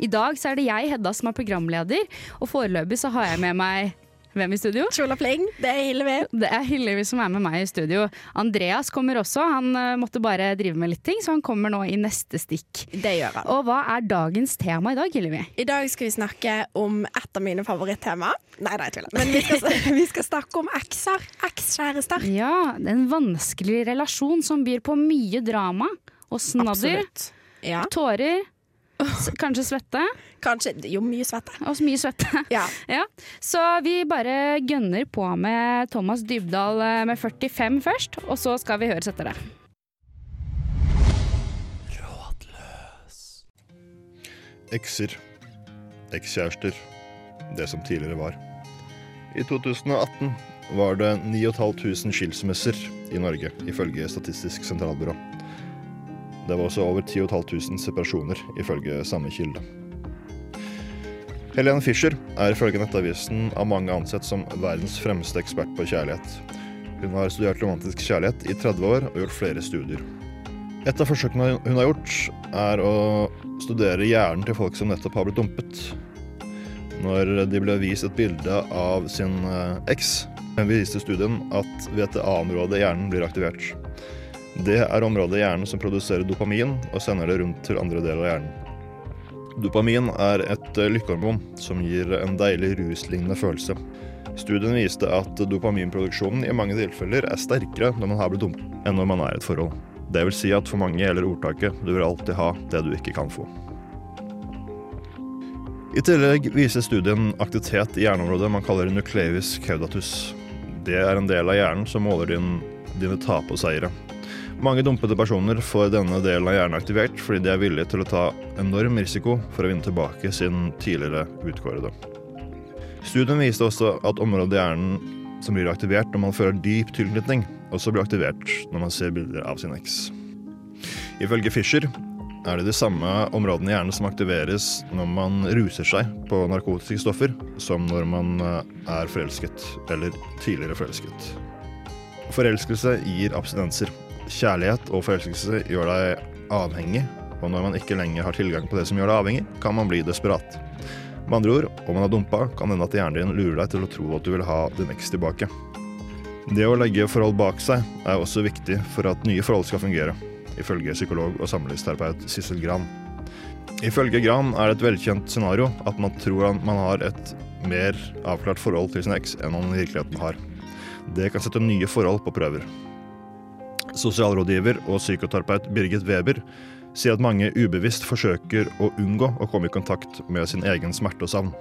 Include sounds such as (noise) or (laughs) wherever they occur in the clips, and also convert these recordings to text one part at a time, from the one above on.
I dag så er det jeg, Hedda, som er programleder, og foreløpig så har jeg med meg hvem i studio? Tjola pling, det er Hillevi. Det er Hillevi som er med meg i studio. Andreas kommer også, han eh, måtte bare drive med litt ting, så han kommer nå i neste stikk. Det gjør han. Og hva er dagens tema i dag, Hillevi? I dag skal vi snakke om et av mine favorittemaer. Nei, nei, jeg tuller. Men vi skal, (laughs) vi skal snakke om ekser. Ekskjærester. Ja, det er en vanskelig relasjon som byr på mye drama og snadder, Absolutt. Ja. tårer, kanskje svette, Kanskje Jo, mye svette. og så mye svette. (laughs) Ja. (laughs) Ja, så vi bare gønner på med Thomas Dybdahl eh, med 45 først, og så skal vi høres etter det. Rådløs. Ekser. Ekskjærester. Det som tidligere var. I 2018 var det 9500 skilsmisser i Norge, ifølge Statistisk sentralbyrå. Det var også over 10 500 separasjoner, ifølge samme kilde. Helene Fischer er ifølge Nettavisen av mange ansett som verdens fremste ekspert på kjærlighet. Hun har studert romantisk kjærlighet i 30 år og gjort flere studier. Et av forsøkene hun har gjort, er å studere hjernen til folk som nettopp har blitt dumpet. Når de ble vist et bilde av sin eh, eks, viste studien at VTA-området i hjernen blir aktivert. Det er området i hjernen som produserer dopamin og sender det rundt til andre deler av hjernen. Dopamin er et eh, lykkehormon som gir en deilig ruslignende følelse. Studien viste at dopaminproduksjonen i mange tilfeller er sterkere når man har blitt dum, enn når man er i et forhold. Det vil si at for mange gjelder ordtaket 'du vil alltid ha det du ikke kan få'. I tillegg viser studien aktivitet i hjerneområdet man kaller nucleus caudatus. Det er en del av hjernen som måler din, dine tap og seire. Mange dumpede personer får denne delen av hjernen aktivert fordi de er villige til å ta enorm risiko for å vinne tilbake sin tidligere utkårede. Studien viste også at området i hjernen som blir aktivert når man føler dyp tilknytning, også blir aktivert når man ser bilder av sin eks. Ifølge Fischer er det de samme områdene i hjernen som aktiveres når man ruser seg på narkotiske stoffer, som når man eh, er forelsket, eller tidligere forelsket. Forelskelse gir abstinenser. Kjærlighet og forelskelse gjør deg avhengig, og når man ikke lenger har tilgang på det som gjør deg avhengig, kan man bli desperat. Med andre ord, om man har dumpa, kan hende at hjernen din lurer deg til å tro at du vil ha din eks tilbake. Det å legge forhold bak seg er også viktig for at nye forhold skal fungere, ifølge psykolog og samlivsterapeut Sissel Gran. Ifølge Gran er det et velkjent scenario at man tror man har et mer avklart forhold til sin eks enn man i virkeligheten har. Det kan sette nye forhold på prøver. Sosialrådgiver og psykoterapeut Birgit Weber sier at mange ubevisst forsøker å unngå å komme i kontakt med sin egen smerte og savn.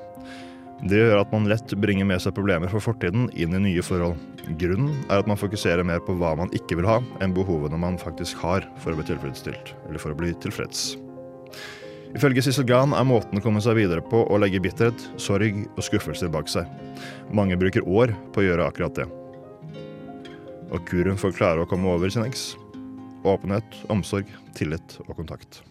Det gjør at man lett bringer med seg problemer fra fortiden inn i nye forhold. Grunnen er at man fokuserer mer på hva man ikke vil ha, enn behovene man faktisk har for å bli tilfredsstilt, eller for å bli tilfreds. Ifølge Sissel Gran er måten å komme seg videre på å legge bitterhet, sorg og skuffelser bak seg. Mange bruker år på å gjøre akkurat det. Og kuren får klare å komme over sin eks åpenhet, omsorg, tillit og kontakt.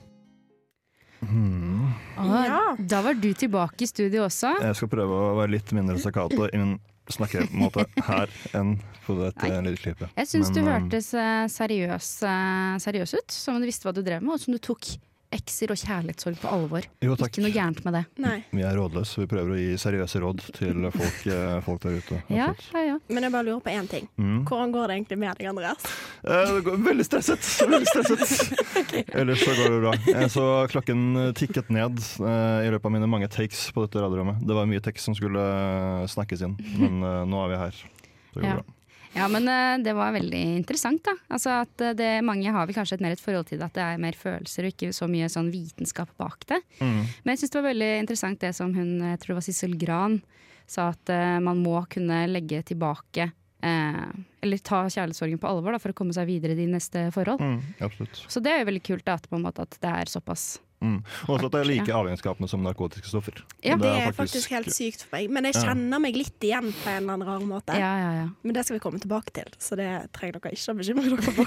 Hmm. Ah, Ja. Da var du tilbake i studio også. Jeg skal prøve å være litt mindre staccato i min snakkemåte her enn på dette Nei. lille klippet. Jeg syns du hørtes eh, seriøs, eh, seriøs ut, som om du visste hva du drev med, og som du tok ekser og kjærlighetssorg på alvor. Jo, takk. Ikke noe gærent med det. Nei. Vi er rådløse, så vi prøver å gi seriøse råd til folk, eh, folk der ute. Ja, ja, ja. Men jeg bare lurer på én ting. Mm. Hvordan går det egentlig med deg, Andreas? Eh, veldig stresset. (laughs) Veldig stresset. Ellers så går det bra. Jeg så klokken tikket ned eh, i løpet av mine mange takes på dette radiorommet. Det var mye tekst som skulle eh, snakkes inn, men eh, nå er vi her. Det går Ja. bra. Ja, men eh, det var veldig interessant, da. Altså at eh, det, mange har vel kanskje et mer et forhold til det, at det er mer følelser og ikke så mye sånn vitenskap bak det. Mm. Men jeg syns det var veldig interessant det som hun, jeg tror det var Sissel Gran, sa at uh, man må kunne legge tilbake eh, Eller ta kjærlighetssorgen på alvor da, for å komme seg videre i de neste forhold. Mm. Så det er jo veldig kult da, at, på en måte, at det er såpass Mm. Også at det er like avhengighetsskapende som narkotiske stoffer. Ja. Det er faktisk helt sykt for meg. Men jeg Ja. kjenner meg litt igjen på en eller annen rar måte. Ja, ja, ja. Men det skal vi komme tilbake til, så det trenger dere ikke å bekymre dere for.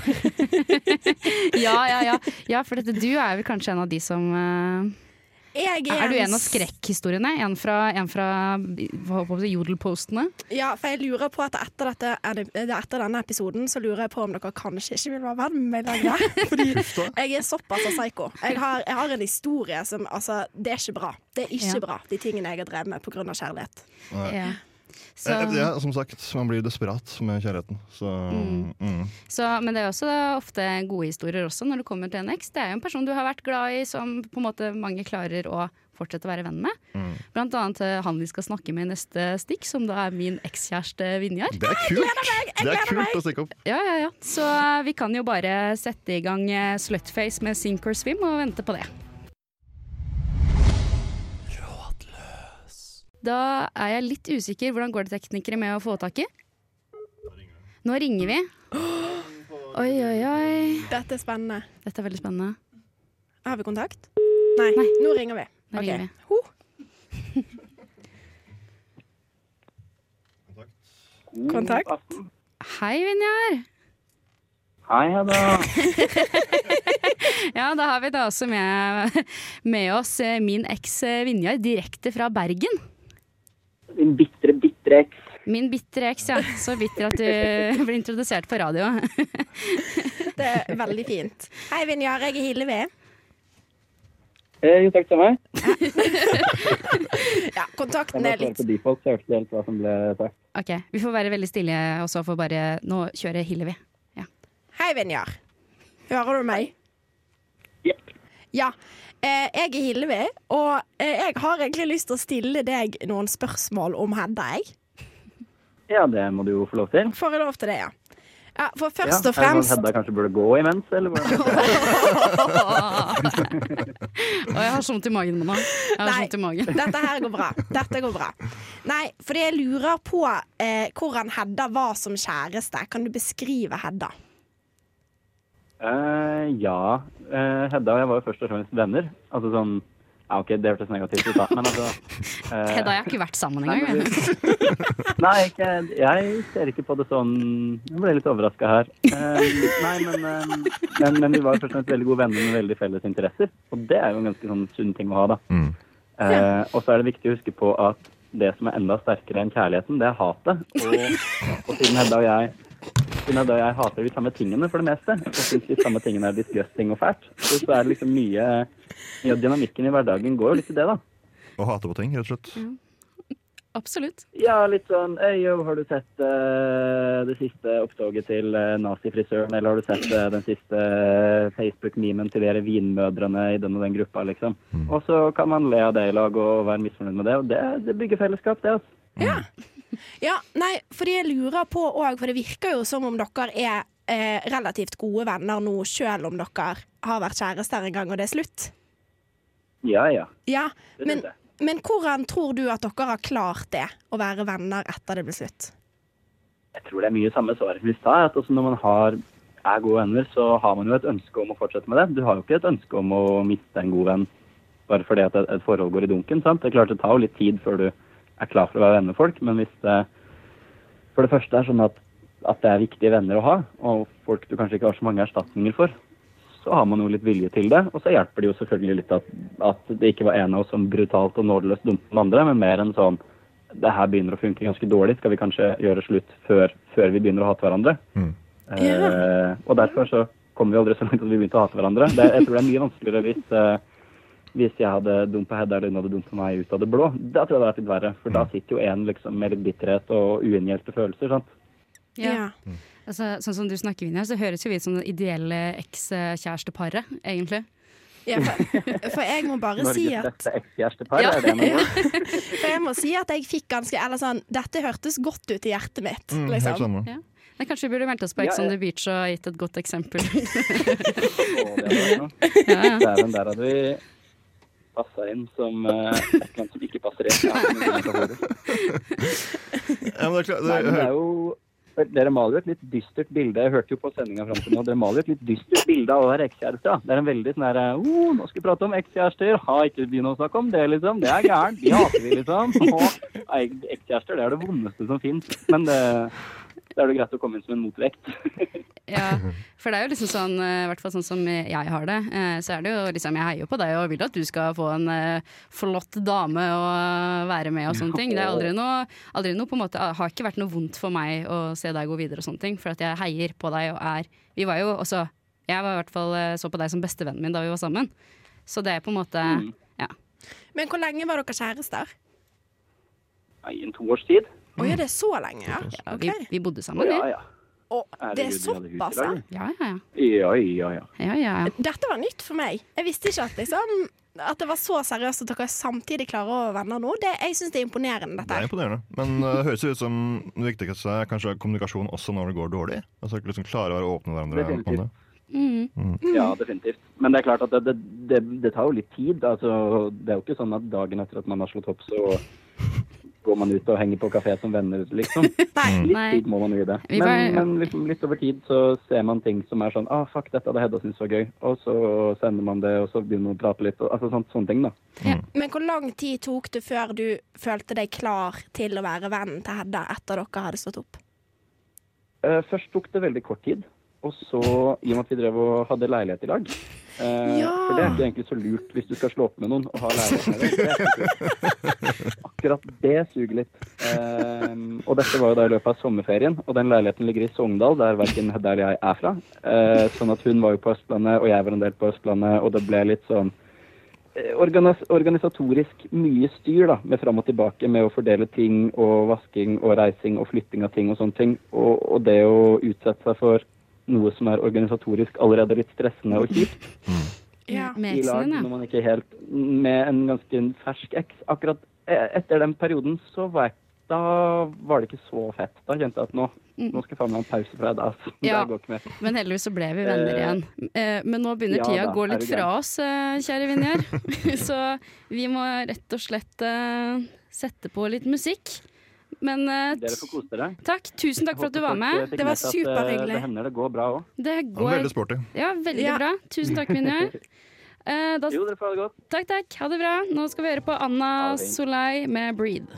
(laughs) Ja, ja, ja. ja for dette, du er vel kanskje en av de som eh, Jeg Er du en av skrekkhistoriene? En fra, en fra hva håper jeg, jodelpostene? Ja, for jeg lurer på at etter, dette, etter denne episoden så lurer jeg på om dere kanskje ikke vil være venn med meg lenger. (laughs) Fordi jeg er såpass av psyko. Jeg har, jeg har en historie som Altså, det er ikke bra. Det er ikke Ja. bra, de tingene jeg har drevet med pga. kjærlighet. Ja. Så, Eh, Ja, som sagt, man blir desperat med kjærligheten. Så Mm. mm. så, men det er også ofte gode historier også når du kommer til en eks. Det er jo en person du har vært glad i, som på en måte mange klarer å fortsette å være venn med. Mm. Blant annet eh, han vi skal snakke med i neste stikk, som da er min ekskjæreste Vinjar. Det er kult! Det er kult å stikke opp. Ja, ja, ja. Så eh, vi kan jo bare sette i gang Slutface med Sink or Swim og vente på det. Da er jeg litt usikker. Hvordan går det teknikere med å få tak i? Nå ringer vi. Oi, oi, oi. Dette er spennende. Dette er veldig spennende. Har vi kontakt? Nei. Nei. Nå ringer vi. Nå okay. ringer vi. Ho. Kontakt. Hei, Vinjar. Hei, Hedda. (laughs) Ja, da har vi da også med, med oss eh, min eks eh, Vinjar direkte fra Bergen. Din bitre, bitre eks. Min bitre eks, ja. Så bitter at du (laughs) ble introdusert på radio. (laughs) Det er veldig fint. Hei, Vinjar. Jeg er Hillevi. Eh, jo, takk til meg. (laughs) Ja, kontakten er litt på default, så jeg hørte helt hva som ble sagt. Ok, Vi får være veldig stille og så får bare Nå kjører Hillevi. Hei, Vinjar. Hører du meg? Ja. Eh, jeg er Hillevi, og eh, jeg har egentlig lyst til å stille deg noen spørsmål om Hedda, jeg. Ja, det må du jo få lov til. Får jeg lov til det, ja? Ja, for Ja, først og er sånn fremst Hedda kanskje burde gå imens, eller hva? Jeg har så vondt i magen nå. Jeg har Nei. i magen. Dette her går bra. Dette går bra. Nei, fordi jeg lurer på eh, hvordan Hedda var som kjæreste. Kan du beskrive Hedda? Uh, ja. Eh, Hedda og jeg var jo først og fremst venner. Altså sånn Ja, OK, det hørtes negativt ut, da, men altså (laughs) eh, Hedda jeg har ikke vært sammen engang. (laughs) Nei, ikke, jeg ser ikke på det sånn Jeg ble litt overraska her. Eh, nei, men, eh, men, men vi var først og fremst veldig gode venner med veldig felles interesser. Og det er jo en ganske sånn sunn ting å ha, da. Mm. Eh, og så er det viktig å huske på at det som er enda sterkere enn kjærligheten, det er hatet. Og, og siden Hedda og jeg siden Hedda jeg hater de samme tingene for det meste, og syns de samme tingene er disgusting og fælt, så, så er det liksom mye, mye av dynamikken i hverdagen går jo litt i det, da. Å hate på ting, rett og slett. Absolutt. Ja, litt sånn Øyo, har du sett uh, det siste opptoget til uh, nazifrisøren, eller har du sett uh, den siste Facebook-memen til dere vinmødrene i den og den gruppa, liksom? Og så kan man le av det i lag og være misfornøyd med det, og det, det bygger fellesskap, det, altså. Ja. Ja, nei, fordi jeg lurer på òg, for det virker jo som om dere er eh, relativt gode venner nå, selv om dere har vært kjærester en gang og det er slutt. Ja, ja. Ja, men, men hvordan tror du at dere har klart det, å være venner etter det ble slutt? Jeg tror det er mye samme som i stad. At når man har, er gode venner, så har man jo et ønske om å fortsette med det. Du har jo ikke et ønske om å miste en god venn bare fordi at et, et forhold går i dunken. sant? Det er klart det tar jo litt tid før du er klar for å være venn med folk, men hvis det for det første er sånn at, at det er viktige venner å ha, og folk du kanskje ikke har så mange erstatninger for, så har man jo litt vilje til det. Og så hjelper det jo selvfølgelig litt at, at det ikke var en av oss som brutalt og nådeløst dumpet den andre, men mer enn sånn det her begynner å funke ganske dårlig, skal vi kanskje gjøre slutt før, før vi begynner å hate hverandre? Mm. Eh, og derfor så kommer vi aldri så langt at vi begynte å hate hverandre. Det, jeg tror det er mye vanskeligere hvis, eh, hvis jeg hadde dumpa Hedda eller hun hadde dumpa meg ut av det blå. Da tror jeg det hadde vært litt verre, for da sitter jo en liksom med litt bitterhet og uinngjeldte følelser. sant? Ja. Altså, sånn som du snakker, Vinja, så høres jo vi ut som det ideelle ekskjæresteparet, egentlig. Ja, for, for jeg må bare si at beste ekskjærestepar, Ja. er det noe? (laughs) For jeg må si at jeg fikk ganske Eller sånn, dette hørtes godt ut i hjertet mitt. Mm, liksom. Ja. Nei, kanskje vi burde meldt oss på Ex on the Beach og gitt et godt eksempel. oh, det (laughs) ja, ja. Der hadde vi passa inn som uh, et eller annet som ikke passer inn. Ja, men det er men det Nei, men det er jo Dere maler jo et litt dystert bilde. Jeg hørte jo på sendinga fram til nå. Dere maler jo et litt dystert bilde av å være ekskjæreste. Det er en veldig sånn herre oh, Nå skal vi prate om ekskjærester. Ha, ikke begynn å snakke om det, liksom. Det er gærent. De hater vi, liksom. (laughs) Å, Ekskjærester, det er det vondeste som fins. Men det, det er det greit å komme inn som en motvekt. (laughs) Ja, for det er jo liksom sånn, eh, i hvert fall sånn som jeg har det, eh, så er det jo liksom Jeg heier på deg og vil at du skal få en eh, flott dame å være med og sånne ting. Det er aldri noe, aldri noe på en måte Har ikke vært noe vondt for meg å se deg gå videre og sånne ting, for at jeg heier på deg og er Vi var jo også Jeg var i hvert fall så på deg som bestevennen min da vi var sammen. Så det er på en måte Mm. Ja. Men hvor lenge var dere kjærester? Nei, I en to års tid. Oi, er det så lenge? Ja. ja okay. vi, vi bodde sammen, ja, vi. ja. Og det er såpass, ja. Ja, ja, ja. Ja, ja, ja. ja, ja, ja. Dette var nytt for meg. Jeg visste ikke at, liksom, at det var så seriøst at dere samtidig klarer å være venner nå. Det, jeg syns det er imponerende, dette Det er imponerende. Men uh, det (laughs) høres ut som det viktigste er kanskje kommunikasjon også når det går dårlig. Altså liksom Klare å være åpne med hverandre om det. Mm. Ja, definitivt. Men det er klart at det, det, det, det tar jo litt tid. Altså, det er jo ikke sånn at dagen etter at man har slått opp, så går man ut og henger på kafé som venner, liksom. (laughs) Nei. Litt tid må man jo i det. Men, men liksom litt over tid så ser man ting som er sånn ah, fuck, dette hadde Hedda syntes var gøy. Og så sender man det, og så begynner man å prate litt. Og, altså sånt, sånne ting, da. Men hvor lang tid tok det før du følte deg klar til å være vennen til Hedda etter dere hadde stått opp? Eh, først tok det veldig kort tid. Og så, i og med at vi drev og hadde leilighet i lag eh, Ja. For det er ikke egentlig så lurt hvis du skal slå opp med noen og ha leilighet. Akkurat det suger litt. Eh, og dette var jo da i løpet av sommerferien, og den leiligheten ligger i Sogndal, der verken Hedda eller jeg er fra. Eh, sånn at hun var jo på Østlandet, og jeg var en del på Østlandet, og det ble litt sånn eh, organis organisatorisk mye styr da, med fram og tilbake med å fordele ting og vasking og reising og flytting av ting og sånne ting. Og, og det å utsette seg for noe som er organisatorisk allerede litt stressende og kjipt Ja. Med i lag når man ikke helt med en ganske fersk eks. Akkurat eh, etter den perioden så var jeg da var det ikke så fett. Da kjente jeg at nå, nå skal jeg faen meg ha en pause fra deg. Altså. Mm. Ja. Det går ikke mer. Men heldigvis så ble vi venner Eh, igjen. Eh, Men nå begynner ja tida å gå litt fra oss, kjære Vinjar. (laughs) så vi må rett og slett sette på litt musikk. Men eh, Dere får kose dere. takk. Tusen takk for at du var med. Det var superhyggelig. Det hender det går bra òg. Det går veldig sporty. Ja, veldig Ja. bra. Tusen takk, Minja. (laughs) Eh, da, Jo, dere får ha det godt. takk, takk. Ha det bra. Nå skal vi høre på Anna. Solei med 'Breathe'.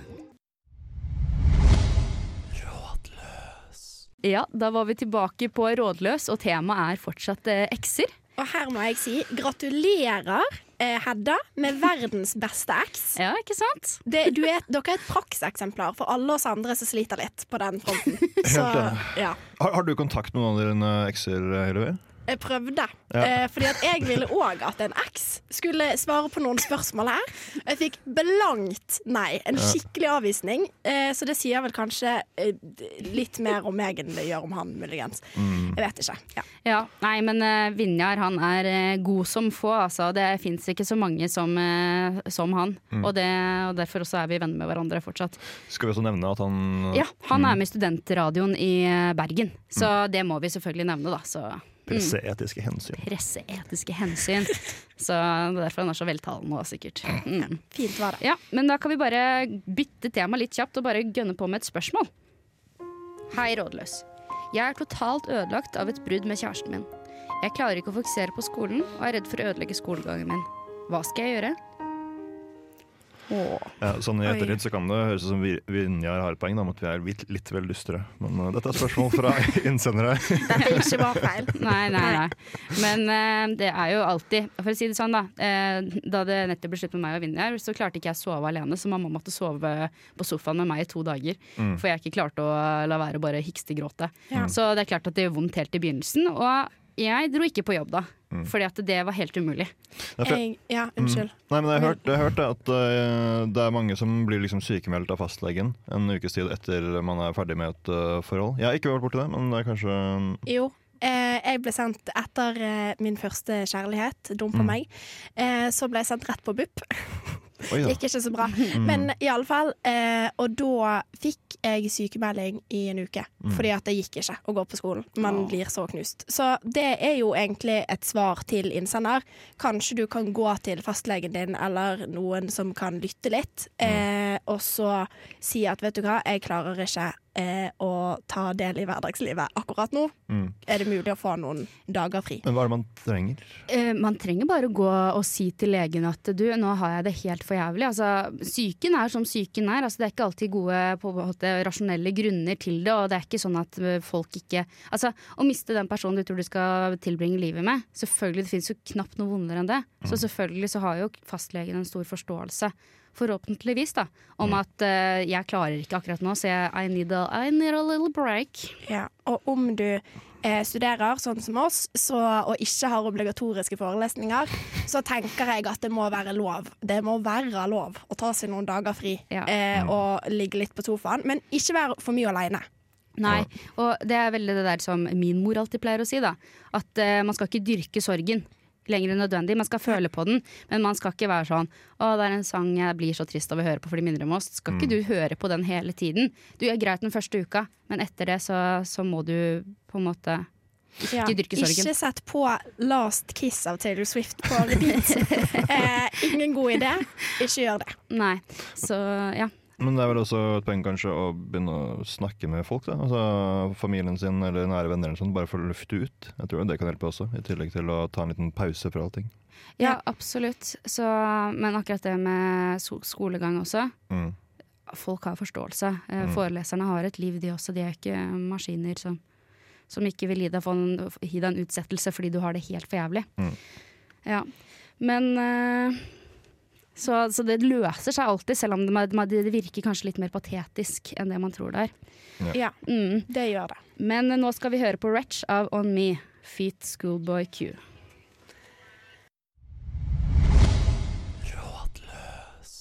Ja, da var vi tilbake på Rådløs, og temaet er fortsatt eh, ekser. Og her må jeg si gratulerer, eh, Hedda, med verdens beste eks. Ja, ikke sant? Det, du er, dere er et prakseksemplar for alle oss andre som sliter litt på den fronten. (laughs) Så ja. Har, har du kontakt med noen av dine ekser, Hillevi? Jeg prøvde. Ja. Eh, fordi at jeg ville òg at en eks skulle svare på noen spørsmål her. Jeg fikk blankt nei. En skikkelig avvisning. Eh, så det sier vel kanskje eh, litt mer om meg enn det gjør om han, muligens. Mm. Jeg vet ikke. Ja. Ja, nei, men uh, Vinjar han er uh, god som få, altså. Det fins ikke så mange som, uh, som han. Mm. Og, det, og derfor også er vi venner med hverandre fortsatt. Skal vi også nevne at han Ja, han er med i studentradioen i eh, Bergen, så det må vi selvfølgelig nevne, da. Så presseetiske hensyn. presseetiske hensyn. Så det er derfor han er så veltalende òg, sikkert. Mm. Fint var det. Ja, men da kan vi bare bytte tema litt kjapt og bare gønne på med et spørsmål. Hei, rådløs. Jeg er totalt ødelagt av et brudd med kjæresten min. Jeg klarer ikke å fokusere på skolen og er redd for å ødelegge skolegangen min. Hva skal jeg gjøre? Ja, sånn I ettertid så kan det høres ut som Vinjar har et poeng om at vi er litt, litt vel lystre. Men uh, dette er spørsmål fra (laughs) innsendere. det er ikke bare feil. (laughs) Nei, nei, nei. Men uh, det er jo alltid For å si det sånn, da. Uh, da det nettopp ble slutt med meg og Vinjar, så klarte ikke jeg å sove alene, så mamma måtte sove på sofaen med meg i to dager. Mm. For jeg ikke klarte å la være å bare hikstegråte. Ja. Så det er klart at det gjør vondt helt i begynnelsen. Og jeg dro ikke på jobb da, Mm. fordi at det var helt umulig. Jeg, ja, unnskyld. Nei, men jeg hørte, hørt, at uh, det er mange som blir liksom sykemeldt av fastlegen en ukes tid etter man er ferdig med et uh, forhold. Jeg har ikke vært borti det, men det er kanskje Jo. Eh, jeg ble sendt etter eh, min første kjærlighet, dum på Mm. meg. Eh, så ble jeg sendt rett på BUP. Det. Gikk ikke så bra. Men i alle fall. Eh, og da fikk jeg sykemelding i en uke. Fordi at det gikk ikke å gå på skolen. Man blir så knust. Så det er jo egentlig et svar til innsender. Kanskje du kan gå til fastlegen din eller noen som kan lytte litt, eh, og så si at vet du hva, jeg klarer ikke eh, å ta del i hverdagslivet akkurat nå, Mm. er det mulig å få noen dager fri. Men hva er det man trenger? Eh, man trenger bare å gå og si til legen at du, nå har jeg det helt for jævlig. Altså, psyken er som psyken er. Altså, det er ikke alltid gode på en måte, rasjonelle grunner til det. Og det er ikke sånn at eh, folk ikke Altså, å miste den personen du tror du skal tilbringe livet med Selvfølgelig, det finnes jo knapt noe vondere enn det. Så selvfølgelig så har jo fastlegen en stor forståelse. Forhåpentligvis, da. Om at uh, jeg klarer ikke akkurat nå, så jeg I need a, I need a little break. Ja. Og om du eh, studerer sånn som oss, så, og ikke har obligatoriske forelesninger, så tenker jeg at det må være lov. Det må være lov å ta seg noen dager fri Ja. eh, og ligge litt på sofaen, men ikke være for mye aleine. Nei, og det er veldig det der som min mor alltid pleier å si, da. At eh, man skal ikke dyrke sorgen lenger enn nødvendig. Man skal føle på den, men man skal ikke være sånn Å, det er en sang jeg blir så trist av å høre på, for de minner om oss. Skal ikke du høre på den hele tiden? Du er greit den første uka, men etter det så, så må du på en måte Ja. Ikke dyrke sorgen. Ikke sett på 'Last Kiss' av Taylor Swift på repeat. (laughs) eh, ingen god idé. Ikke gjør det. Nei. Så ja. Men det er vel også et poeng kanskje å begynne å snakke med folk. da Altså Familien sin eller nære venner eller sånt, bare for å lufte ut. Jeg tror det kan hjelpe også, i tillegg til å ta en liten pause fra allting. ja, absolutt. Så, men akkurat det med skolegang også. Mm. folk har forståelse. Eh, Mm. Foreleserne har et liv, de også. De er ikke maskiner som, som ikke vil gi deg, en, gi deg en utsettelse fordi du har det helt for jævlig. Mm. Ja. Men eh, så, så det løser seg alltid, selv om det, det virker kanskje litt mer patetisk enn det man tror det er. Ja, Mm. det gjør det. Men nå skal vi høre på Retch av On Me, Feet Schoolboy Q. Rådløs.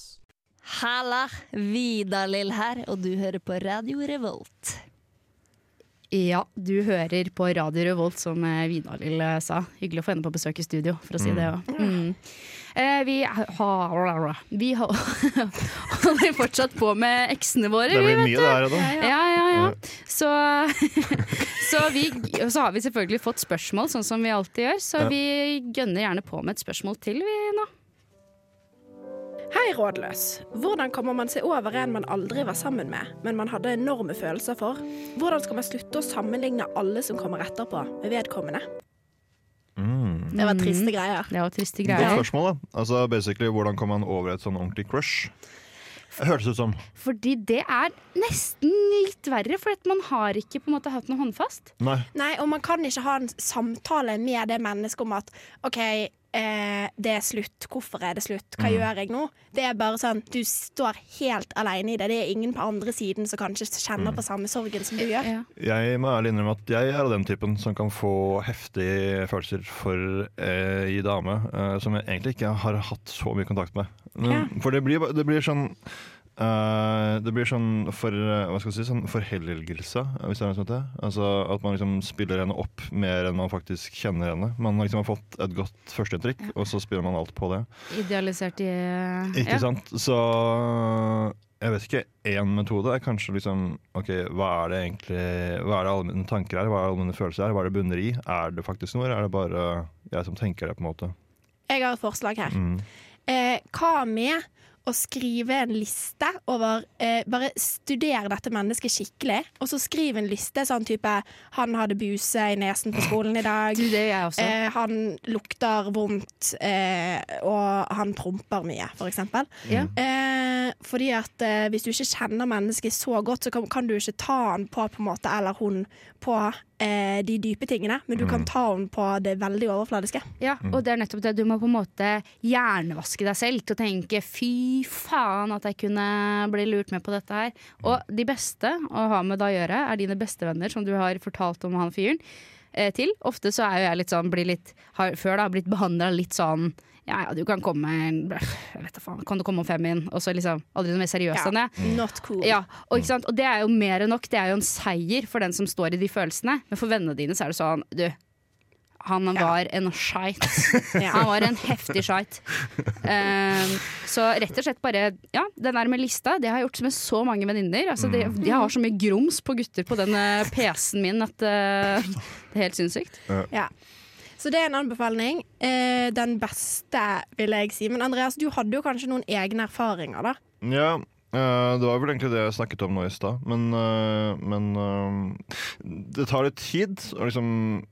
Halla, Vidar-Lill her, og du hører på Radio Revolt. Ja, du hører på Radio Revolt, som eh, Vidar-Lill eh, sa. Hyggelig å få henne på besøk i studio, for å si Mm. det òg. Mm. Eh, vi har Vi (laughs) holder fortsatt på med eksene våre, Det blir mye der her, da. Ja, ja, ja. Så, (laughs) så, vi, så har vi selvfølgelig fått spørsmål, sånn som vi alltid gjør. Så vi gønner gjerne på med et spørsmål til, vi nå. Hei, rådløs. Hvordan kommer man seg over en man aldri var sammen med, men man hadde enorme følelser for? Hvordan skal man slutte å sammenligne alle som kommer etterpå, med vedkommende? Mm. Det var triste greier. Det var triste Godt greier. spørsmål, da. Altså, basically, Hvordan kom man over et sånn ordentlig crush? Hørtes ut som Fordi det er nesten litt verre, for at man har ikke på en måte hatt noe håndfast. Nei. Nei, og man kan ikke ha en samtale med det mennesket om at OK, eh, det er slutt. Hvorfor er det slutt? Hva Mm. gjør jeg nå? Det er bare sånn, du står helt alene i det. Det er ingen på andre siden som kanskje kjenner på samme sorgen som du gjør. Ja. Jeg må ærlig innrømme at jeg er av den typen som kan få heftige følelser for eh, ei dame eh, som jeg egentlig ikke har hatt så mye kontakt med. Men, Ja. For det blir, det blir sånn eh, det blir sånn for, eh, hva skal jeg si, sånn forhelligelse, hvis det er noe sånt. det. Altså At man liksom spiller henne opp mer enn man faktisk kjenner henne. Man liksom har fått et godt førsteinntrykk, og så spiller man alt på det. Idealisert i Ikke ja. sant? Så jeg vet ikke. Én metode er kanskje liksom OK, hva er det egentlig Hva er det alle mine tanker her? Hva er det alle mine følelser her? Hva er det bunner i? Er det faktisk noe, eller er det bare jeg som tenker det, på en måte? Jeg har et forslag her. Mm. Eh, hva med å skrive en liste over eh, Bare studere dette mennesket skikkelig, og så skriv en liste sånn type Han hadde buse i nesen på skolen i dag. Det også. Eh, han lukter vondt, eh, og han promper mye, for eksempel. Ja. Eh, fordi at eh, hvis du ikke kjenner mennesket så godt, så kan, kan du ikke ta han på, på en måte, eller hun på eh, de dype tingene, men du kan ta den på det veldig overfladiske. Ja, og det er nettopp det. Du må på en måte hjernevaske deg selv til å tenke fy faen at jeg kunne bli lurt med på dette her. Og de beste å ha med deg å gjøre, er dine bestevenner som du har fortalt om han fyren. Eh, til. Ofte så er jo jeg litt sånn, blir litt, har før da blitt behandla litt sånn ja, ja, du kan komme jeg vet da faen, Kan du komme om fem inn? Og så liksom aldri noe mer seriøst enn det. Not cool. Ja, og, og det er jo mer enn nok. Det er jo en seier for den som står i de følelsene. Men for vennene dine så er det sånn Du, han var en skeit. (laughs) Han var en heftig skeit. Um, så rett og slett bare Ja, den der med lista, det har jeg gjort med så mange venninner. Altså, de, de har så mye grums på gutter på den eh, PC-en min at uh, det er helt sinnssykt. Ja. Så det er en anbefaling. Eh, den beste, vil jeg si. Men Andreas, du hadde jo kanskje noen egne erfaringer, da? Ja, Eh, det var vel egentlig det jeg snakket om nå i stad. Men, uh, men uh, det tar litt tid. Og, liksom,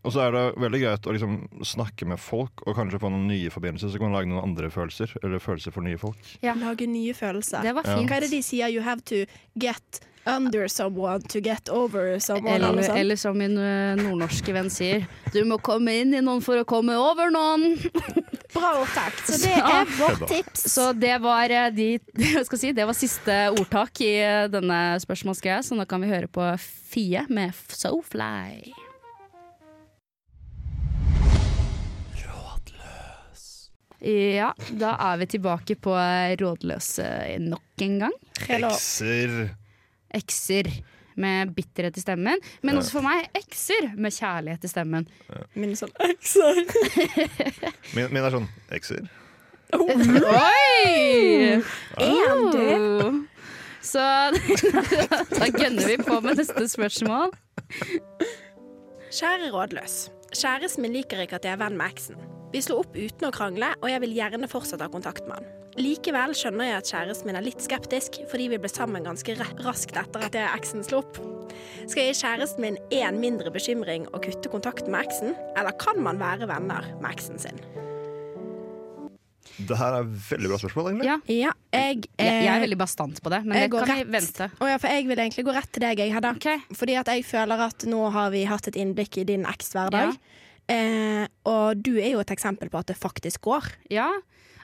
og så er det veldig greit å liksom snakke med folk og kanskje få noen nye forbindelser. Så kan man lage noen andre følelser. Eller følelser for nye folk. Ja. Lage nye følelser. Det var Ja. fint. Hva er det de sier? You have to get under someone to get over someone. Eller, Eller, eller som min eh, nordnorske venn sier, du må komme inn i noen for å komme over noen. (laughs) Bra opptak. Så det er vårt tips. Så det var, eh, de, (laughs) jeg skal si, det var siste ordtak i eh, denne spørsmålsgreia, så nå kan vi høre på Fie med So Fly. Ja, da er vi tilbake på Rådløse nok en gang. Hello. Ekser. Med bitterhet i stemmen, men også for meg ekser med kjærlighet i stemmen. Min sånn ekser. (laughs) Min, min er sånn ekser. Oi! En. Oh. Så (laughs) da gønner vi på med neste spørsmål. Kjære rådløs. Kjæresten min liker ikke at jeg er venn med eksen. Vi slo opp uten å krangle, og jeg vil gjerne fortsatt ha kontakt med han. Likevel skjønner jeg at kjæresten min er litt skeptisk, fordi vi ble sammen ganske raskt etter at jeg og eksen slo opp. Skal jeg gi kjæresten min én mindre bekymring og kutte kontakten med eksen, eller kan man være venner med eksen sin? Det her er et veldig bra spørsmål, egentlig. Ja, Ja, jeg, jeg, jeg er eh, veldig bastant på det, men jeg det kan kan vi vente. Oh, ja, for jeg vil egentlig gå rett til deg, jeg, Hedda. Okay. Fordi at jeg føler at nå har vi hatt et innblikk i din eks-hverdag. Eh, og du er jo et eksempel på at det faktisk går. Ja,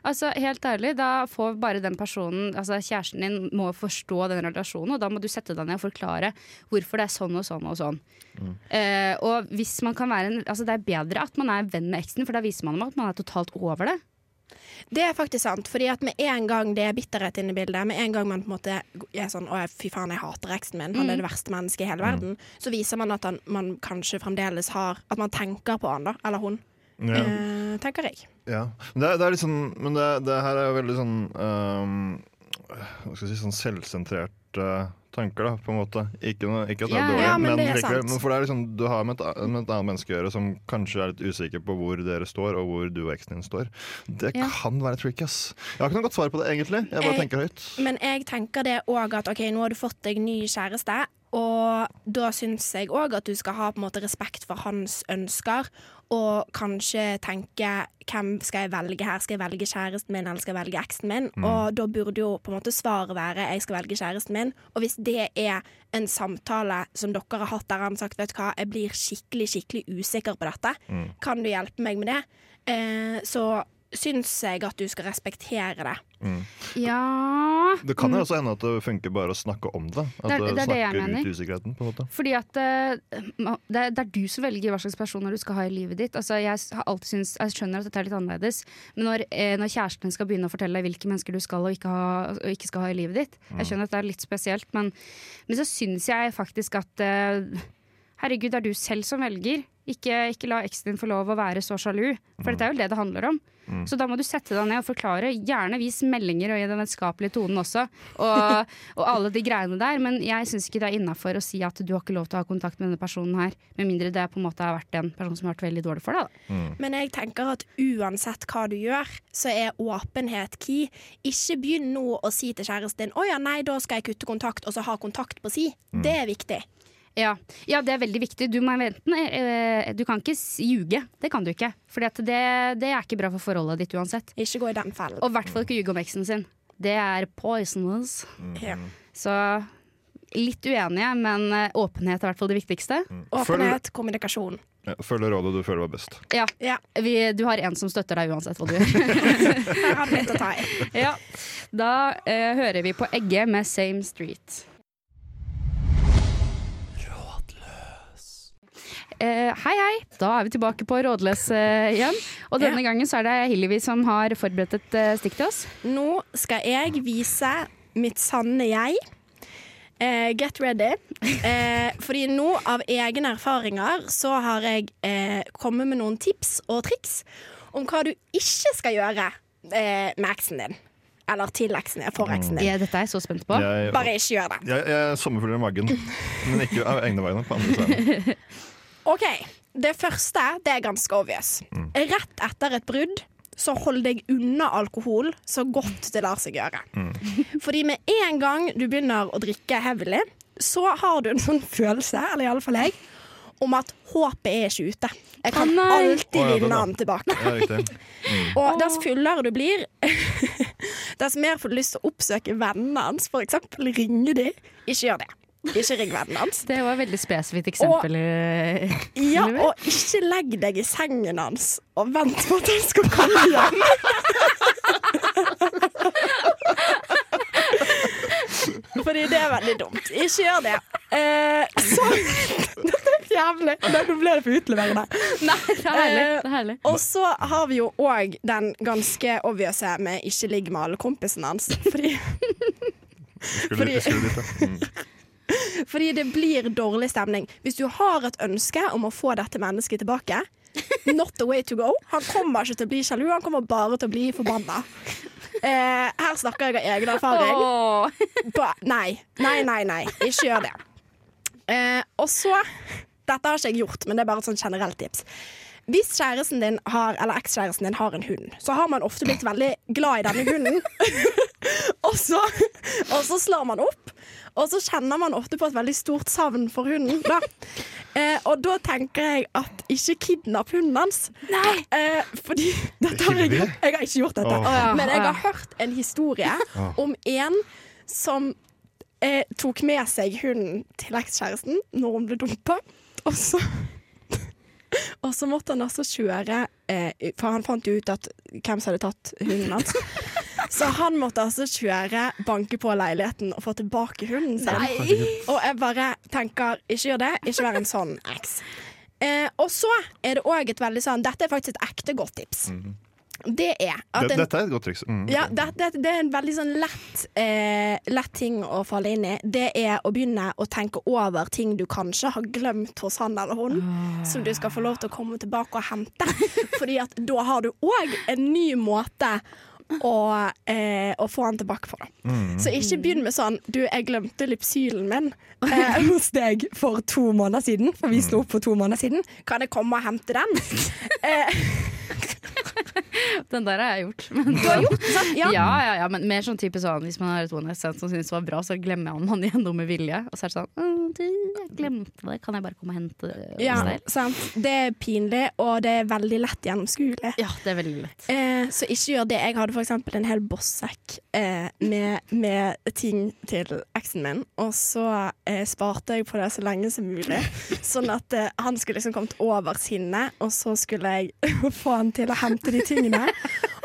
altså helt ærlig, da får bare den personen, altså kjæresten din, må forstå den relasjonen, og da må du sette deg ned og forklare hvorfor det er sånn og sånn og sånn. Eh, og hvis man kan være en, altså det er bedre at man er venn med eksen, for da viser man dem at man er totalt over det. Det er faktisk sant, fordi at med en gang det er bitterhet inne i bildet, med en gang man på en måte er sånn Å, fy faen, jeg hater eksen min, han er det verste mennesket i hele verden, så viser man at han, man kanskje fremdeles har At man tenker på han, da. Eller hun. Ja. Eh, tenker jeg. Ja. Men det, det er litt sånn Men det, det her er jo veldig sånn um, Hva skal jeg si Sånn selvsentrerte tanker, da, på en måte. Ikke, noe, ikke at det er dårlig, ja, men det er sant. Men for det er liksom, du har med et, med et annet menneske å gjøre som kanskje er litt usikker på hvor dere står, og hvor du og eksen din står. Det Ja. kan være tricky, ass. Jeg har ikke noe godt svar på det, egentlig. Jeg bare Jeg- tenker høyt. Men jeg tenker det òg at OK, nå har du fått deg ny kjæreste, og da syns jeg òg at du skal ha måte respekt for hans ønsker, og kanskje tenke hvem skal jeg velge her? Skal jeg velge kjæresten min, eller skal jeg velge eksen min? Og da burde jo på en måte svaret være jeg skal velge kjæresten min. Og hvis det er en samtale som dere har hatt der han har sagt vet du hva, jeg blir skikkelig, skikkelig usikker på dette, kan du hjelpe meg med det? Eh, så syns jeg at du skal respektere det. Ja Det kan jo også hende at det funker bare å snakke om det. At Det er- det, det snakker det jeg mener. ut usikkerheten, på en måte. Fordi at eh, det, er, det er du som velger hva slags personer du skal ha i livet ditt. Altså, jeg, s- har alltid jeg skjønner at dette er litt annerledes, men når, eh, når kjæresten skal begynne å fortelle deg hvilke mennesker du skal og ikke, ha, og ikke skal ha i livet ditt Jeg skjønner at det er litt spesielt, men, men så syns jeg faktisk at eh, Herregud, det er du selv som velger. Ikke, ikke la eksen din få lov å være så sjalu, for dette er jo det det handler om. Så da må du sette deg ned og forklare. Gjerne vis meldinger og i den vennskapelige tonen også, og, og alle de greiene der. Men jeg syns ikke det er innafor å si at du har ikke lov til å ha kontakt med denne personen her, med mindre det på en måte har vært en person som har vært veldig dårlig for deg. Da. Men jeg tenker at uansett hva du gjør, så er åpenhet key. Ikke begynn nå å si til kjæresten din 'Å ja, nei, da skal jeg kutte kontakt', og så ha kontakt på si. Det er viktig. Ja. ja, det er veldig viktig. Du, må enten, eh, du kan ikke ljuge. Det kan du ikke. For det, det er ikke bra for forholdet ditt uansett. Ikke gå i den fellen. Og i hvert fall ikke ljuge om eksen sin. Det er poisonous. Ja. Så litt uenige, men eh, åpenhet er i hvert fall det viktigste. Åpenhet, kommunikasjon. Ja, Følg rådet du føler var best. Ja, Ja, vi, Du har en som støtter deg uansett hva du gjør. (laughs) har litt å ta i. (laughs) ja. Da eh, hører vi på Egge med Same Street. Eh, hei, hei. Da er vi tilbake på Rådløs eh, igjen. Og denne gangen så er det Hillevi som har forberedt et eh, stikk til oss. Nå skal jeg vise mitt sanne jeg. Eh, get ready. Eh, fordi nå, av egne erfaringer, så har jeg eh, kommet med noen tips og triks om hva du ikke skal gjøre eh, med eksen din. Eller til eksen din, for eksen din. Ja, dette er jeg så spent på. Jeg, Bare ikke gjør det. jeg, jeg er sommerfugl i magen, men ikke av egne vegne. På andre siden. (laughs) OK. Det første det er ganske obvious. Rett etter et brudd så hold deg unna alkohol så godt det lar seg gjøre. Fordi med en gang du begynner å drikke heavily, så har du en sånn (laughs) følelse, eller iallfall jeg, om at håpet er ikke ute. Jeg kan nei. alltid oh, ja, vinne den, han tilbake. Ja, mm. (laughs) Og dess fullere du blir, (laughs) dess mer får du lyst til å oppsøke vennene hans. For eksempel ringe dem. Ikke gjør det. Ikke ring vennen hans. Det var et veldig spesifikt eksempel. Og, Ja, og ikke legg deg i sengen hans og vent på at han skal komme hjem. Fordi det er veldig dumt. Ikke gjør det. Eh, så jævlig. Nå ble det for utleverende. Nei, det er herlig. Eh, Det er herlig. Og så har vi jo òg den ganske obvious med ikke ligg med alle kompisene hans. Fordi, Skulle Fordi- skulle litt, ja. Mm. (laughs) fordi det blir dårlig stemning. Hvis du har et ønske om å få dette mennesket tilbake, not the way to go. Han kommer ikke til å bli sjalu, han kommer bare til å bli forbanna. Eh, her snakker jeg av egen erfaring. Oh. Ba, nei, nei, nei, nei. Ikke gjør det. Eh, og så Dette har ikke jeg gjort, men det er bare et sånn generelt tips. Hvis kjæresten din har, eller ekskjæresten din har en hund, så har man ofte blitt veldig glad i denne hunden. (laughs) (laughs) og, så, og så slår man opp, og så kjenner man ofte på et veldig stort savn for hunden. Da. (laughs) Eh, og da tenker jeg at ikke kidnapp hunden hans. Nei. Eh, fordi (laughs) dette har jeg, jeg har ikke gjort dette. Oh. Men jeg har hørt en historie om en som eh, tok med seg hunden til ekskjæresten når hun ble dumpa. Og så, (laughs) og så måtte han altså kjøre eh, For han fant jo ut at hvem som hadde tatt hunden hans. Så han måtte altså kjøre, banke på leiligheten og få tilbake hunden sin. Og jeg bare tenker, ikke gjør det. Ikke vær en sånn eks. Eh, og så er det òg et veldig sånn Dette er faktisk et ekte godt tips. Det er at en dette er et godt triks. Mm. ja, det, det, det er en veldig sånn lett, eh, lett ting å falle inn i. Det er å begynne å tenke over ting du kanskje har glemt hos han eller hun, som du skal få lov til å komme tilbake og hente. (laughs) Fordi at da har du òg en ny måte å, eh, og få han tilbake på. Da. Så ikke begynn med sånn Du, jeg glemte lipsylen min eh, (laughs) hos deg for to måneder siden. For vi slo opp for to måneder siden. Kan jeg komme og hente den? (laughs) Eh, (laughs) Den der har jeg gjort. Men, du har gjort sant? ja. ja, ja, men mer sånn type sånn hvis man har et one night stand som synes det var bra, så glemmer jeg man igjen noe med vilje. Og så er det sånn du, jeg glemte det, kan jeg bare komme og hente det Ja, deg?» sant. Det er pinlig, og det er veldig lett gjennomskuelig. Ja, det er veldig lett. Eh, så ikke gjør det. Jeg hadde for eksempel en hel bossekk eh, med, med ting til eksen min, og så eh, sparte jeg på det så lenge som mulig. Sånn at eh, han skulle liksom kommet over sinnet, og så skulle jeg (laughs) få han til å hente de tingene.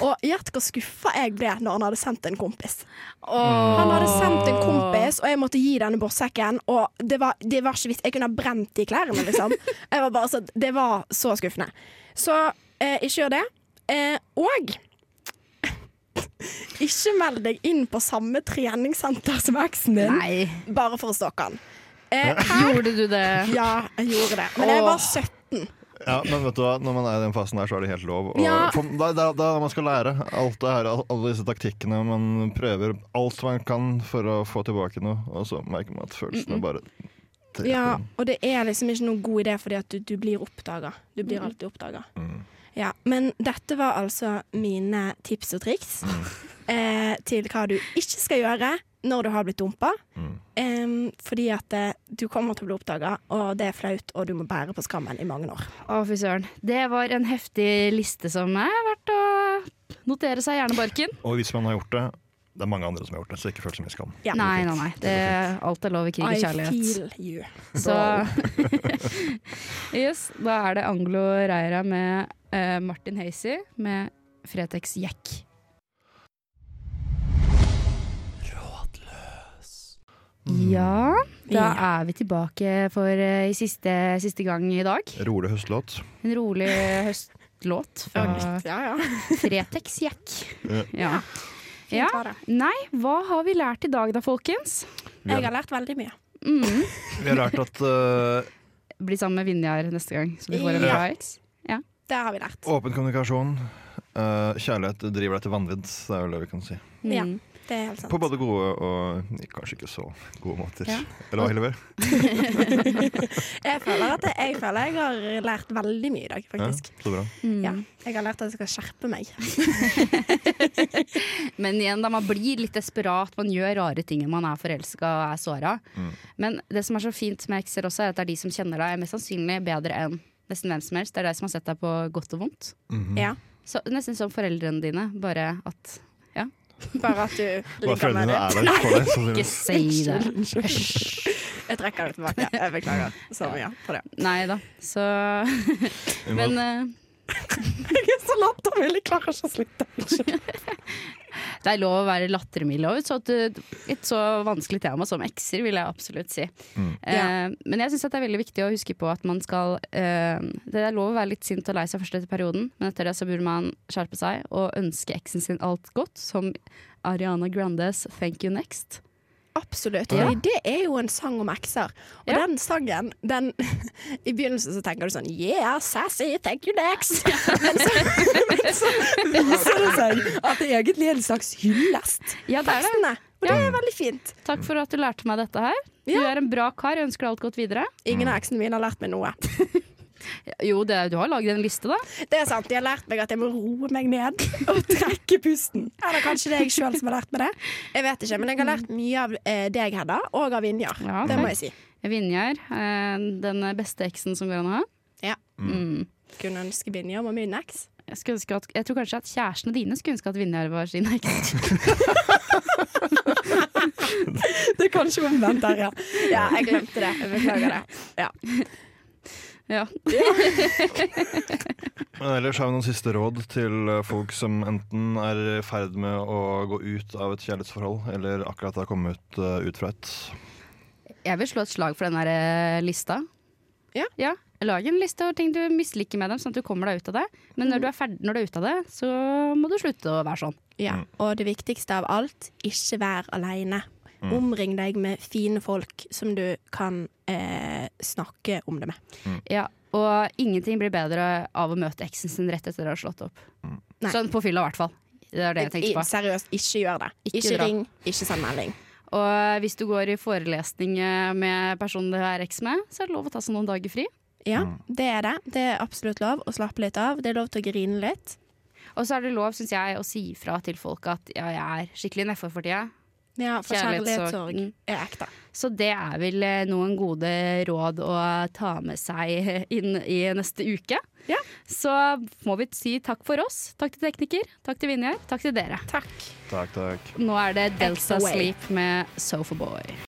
Og gjett hvor skuffa jeg ble når han hadde sendt en kompis. Han hadde sendt en kompis, og jeg måtte gi denne borsekken Og det var, det var ikke vits. Jeg kunne ha brent de klærne, liksom. Var så, det var så skuffende. Så eh, ikke gjør det. Eh, og (laughs) ikke meld deg inn på samme treningssenter som eksen din, Nei, bare for å stalke han. Eh, (laughs) gjorde du det? ja, jeg gjorde det. Men jeg var 17. Ja, men vet du hva, når man er i den fasen der, så er det helt lov. Og Ja. for, da, da, da man skal lære alt det her, alle disse taktikkene. Man prøver alt man kan for å få tilbake noe, og så merker man at følelsene bare Ja, og det er liksom ikke noen god idé fordi at du, du blir oppdaga. Du blir alltid oppdaga. Ja, men dette var altså mine tips og triks eh, til hva du ikke skal gjøre når du har blitt dumpa. Em, fordi at eh, du kommer til å bli oppdaga, og det er flaut, og du må bære på skammen i mange år. Å, fy søren. Det var en heftig liste som er verdt å notere seg i hjernebarken. Og hvis man har gjort det, det er mange andre som har gjort det, så ikke føl så mye skam. Ja. Nei, nei, nei. Det, alt er lov i krig og kjærlighet. I feel you. Så (laughs) yes, da er det Anglo Reira med uh, Martin Hazy med Fretex Jack. Ja, da er vi tilbake for uh, i siste, siste gang i dag. Rolig høstlåt. En rolig høstlåt fra Ja, ja. Fretex Jack. Ja. Ja. Fint Ja. var det. Nei, hva har vi lært i dag da, folkens? Jeg har lært veldig mye. Mm. Vi har lært at uh... Bli sammen med Vinjar neste gang, så vi får en Ja. bra eks. Det har vi lært. åpen kommunikasjon, Uh, kjærlighet driver deg til vanvidd. Det er vel det vi kan si. Mm. Ja. Det er helt sant. På både gode og kanskje ikke så gode måter. Ja. Eller hva, Hillevi? (laughs) Jeg føler at jeg, jeg føler jeg har lært veldig mye i dag, Ja, faktisk. så bra. Ja. Jeg har lært at jeg skal skjerpe meg. (laughs) Men igjen, da man blir litt desperat, man gjør rare ting man er forelska og er såra. Men det som er så fint med ekser også, er at det er de som kjenner deg mest sannsynlig bedre enn nesten hvem som helst. Det er de som har sett deg på godt og vondt. Ja. Så, nesten som foreldrene dine, bare at Bare at du ligger med det. så Ikke si det. Jeg trekker det tilbake. Jeg beklager så mye for det. Nei da. Så Men eh, Jeg er så lattermild, jeg klarer ikke å slutte. det er lov å være lattermild òg, så et, et så vanskelig tema som ekser, vil jeg absolutt si. Eh, men jeg syns det er veldig viktig å huske på at man skal eh, Det er lov å være litt sint og lei seg først etter perioden, men etter det så burde man skjerpe seg og ønske eksen sin alt godt, som Ariana Grandes 'Thank You Next'. Absolutt. Ja. Det er jo en sang om ekser. Og Ja. den sangen, den (laughs) I begynnelsen så tenker du sånn Yeah, sassy, thank you next. (laughs) Men så, men så viser det seg at det egentlig er en slags hyllest. Ja, det er det. Og det er veldig fint. Takk for at du lærte meg dette her. Du er en bra kar, jeg ønsker deg alt godt videre. Ingen av eksene mine har lært meg noe. (laughs) Jo, det, du har laget en liste, da. Det er sant, De har lært meg at jeg må roe meg ned (laughs) og trekke pusten. Eller kanskje det er jeg sjøl som har lært meg det. Jeg vet ikke, Men jeg har lært mye av eh, deg, Hedda, og av Vinjar. Ja, det må jeg si. Vinjar, eh, den beste eksen som går an å ha. Ja. Mm. Kunne ønske Vinjar var min eks. Jeg, ønske at, jeg tror kanskje at kjærestene dine skulle ønske at Vinjar var sin eks. (laughs) Det er kanskje omvendt der, ja. Ja, jeg glemte det. Jeg beklager det. Ja. (laughs) ja. (laughs) Men ellers har vi noen siste råd til eh, folk som enten er i ferd med å gå ut av et kjærlighetsforhold, eller akkurat har kommet ut, ut fra et. Jeg vil slå et slag for den der lista. lista. Ja. Lag en liste over ting du misliker med dem, sånn at du kommer deg ut av det. Men når du er, ferdig, når du er ute av det, så må du slutte å være sånn. Ja, og det viktigste av alt, ikke vær aleine. Omring deg med fine folk som du kan eh, snakke om det med. Ja, og ingenting blir bedre av å møte eksen sin rett etter å ha slått opp. Mm. Sånn på fylla, i hvert fall. Det er det jeg tenkte på. Seriøst, ikke gjør det. Ikke Ikke, ring, ikke send melding. Og hvis du går i forelesning eh, med personen du er eks med, så er det lov å ta seg noen dager fri. Ja, det er det. Det er absolutt lov å slappe litt av. Det er lov til å grine litt. Og så er det lov, syns jeg, å si fra til folk at ja, jeg er skikkelig nedfor for tida. Ja, for Kjærlighetssorg. Mm. er ekte. Så det er vel eh, noen gode råd å ta med seg (laughs) inn i neste uke. Ja. Så må vi si takk for oss. Takk til tekniker, takk til Vinjar, takk til dere. Takk. Takk, takk. Nå er det Delta Sleep med Sofaboy.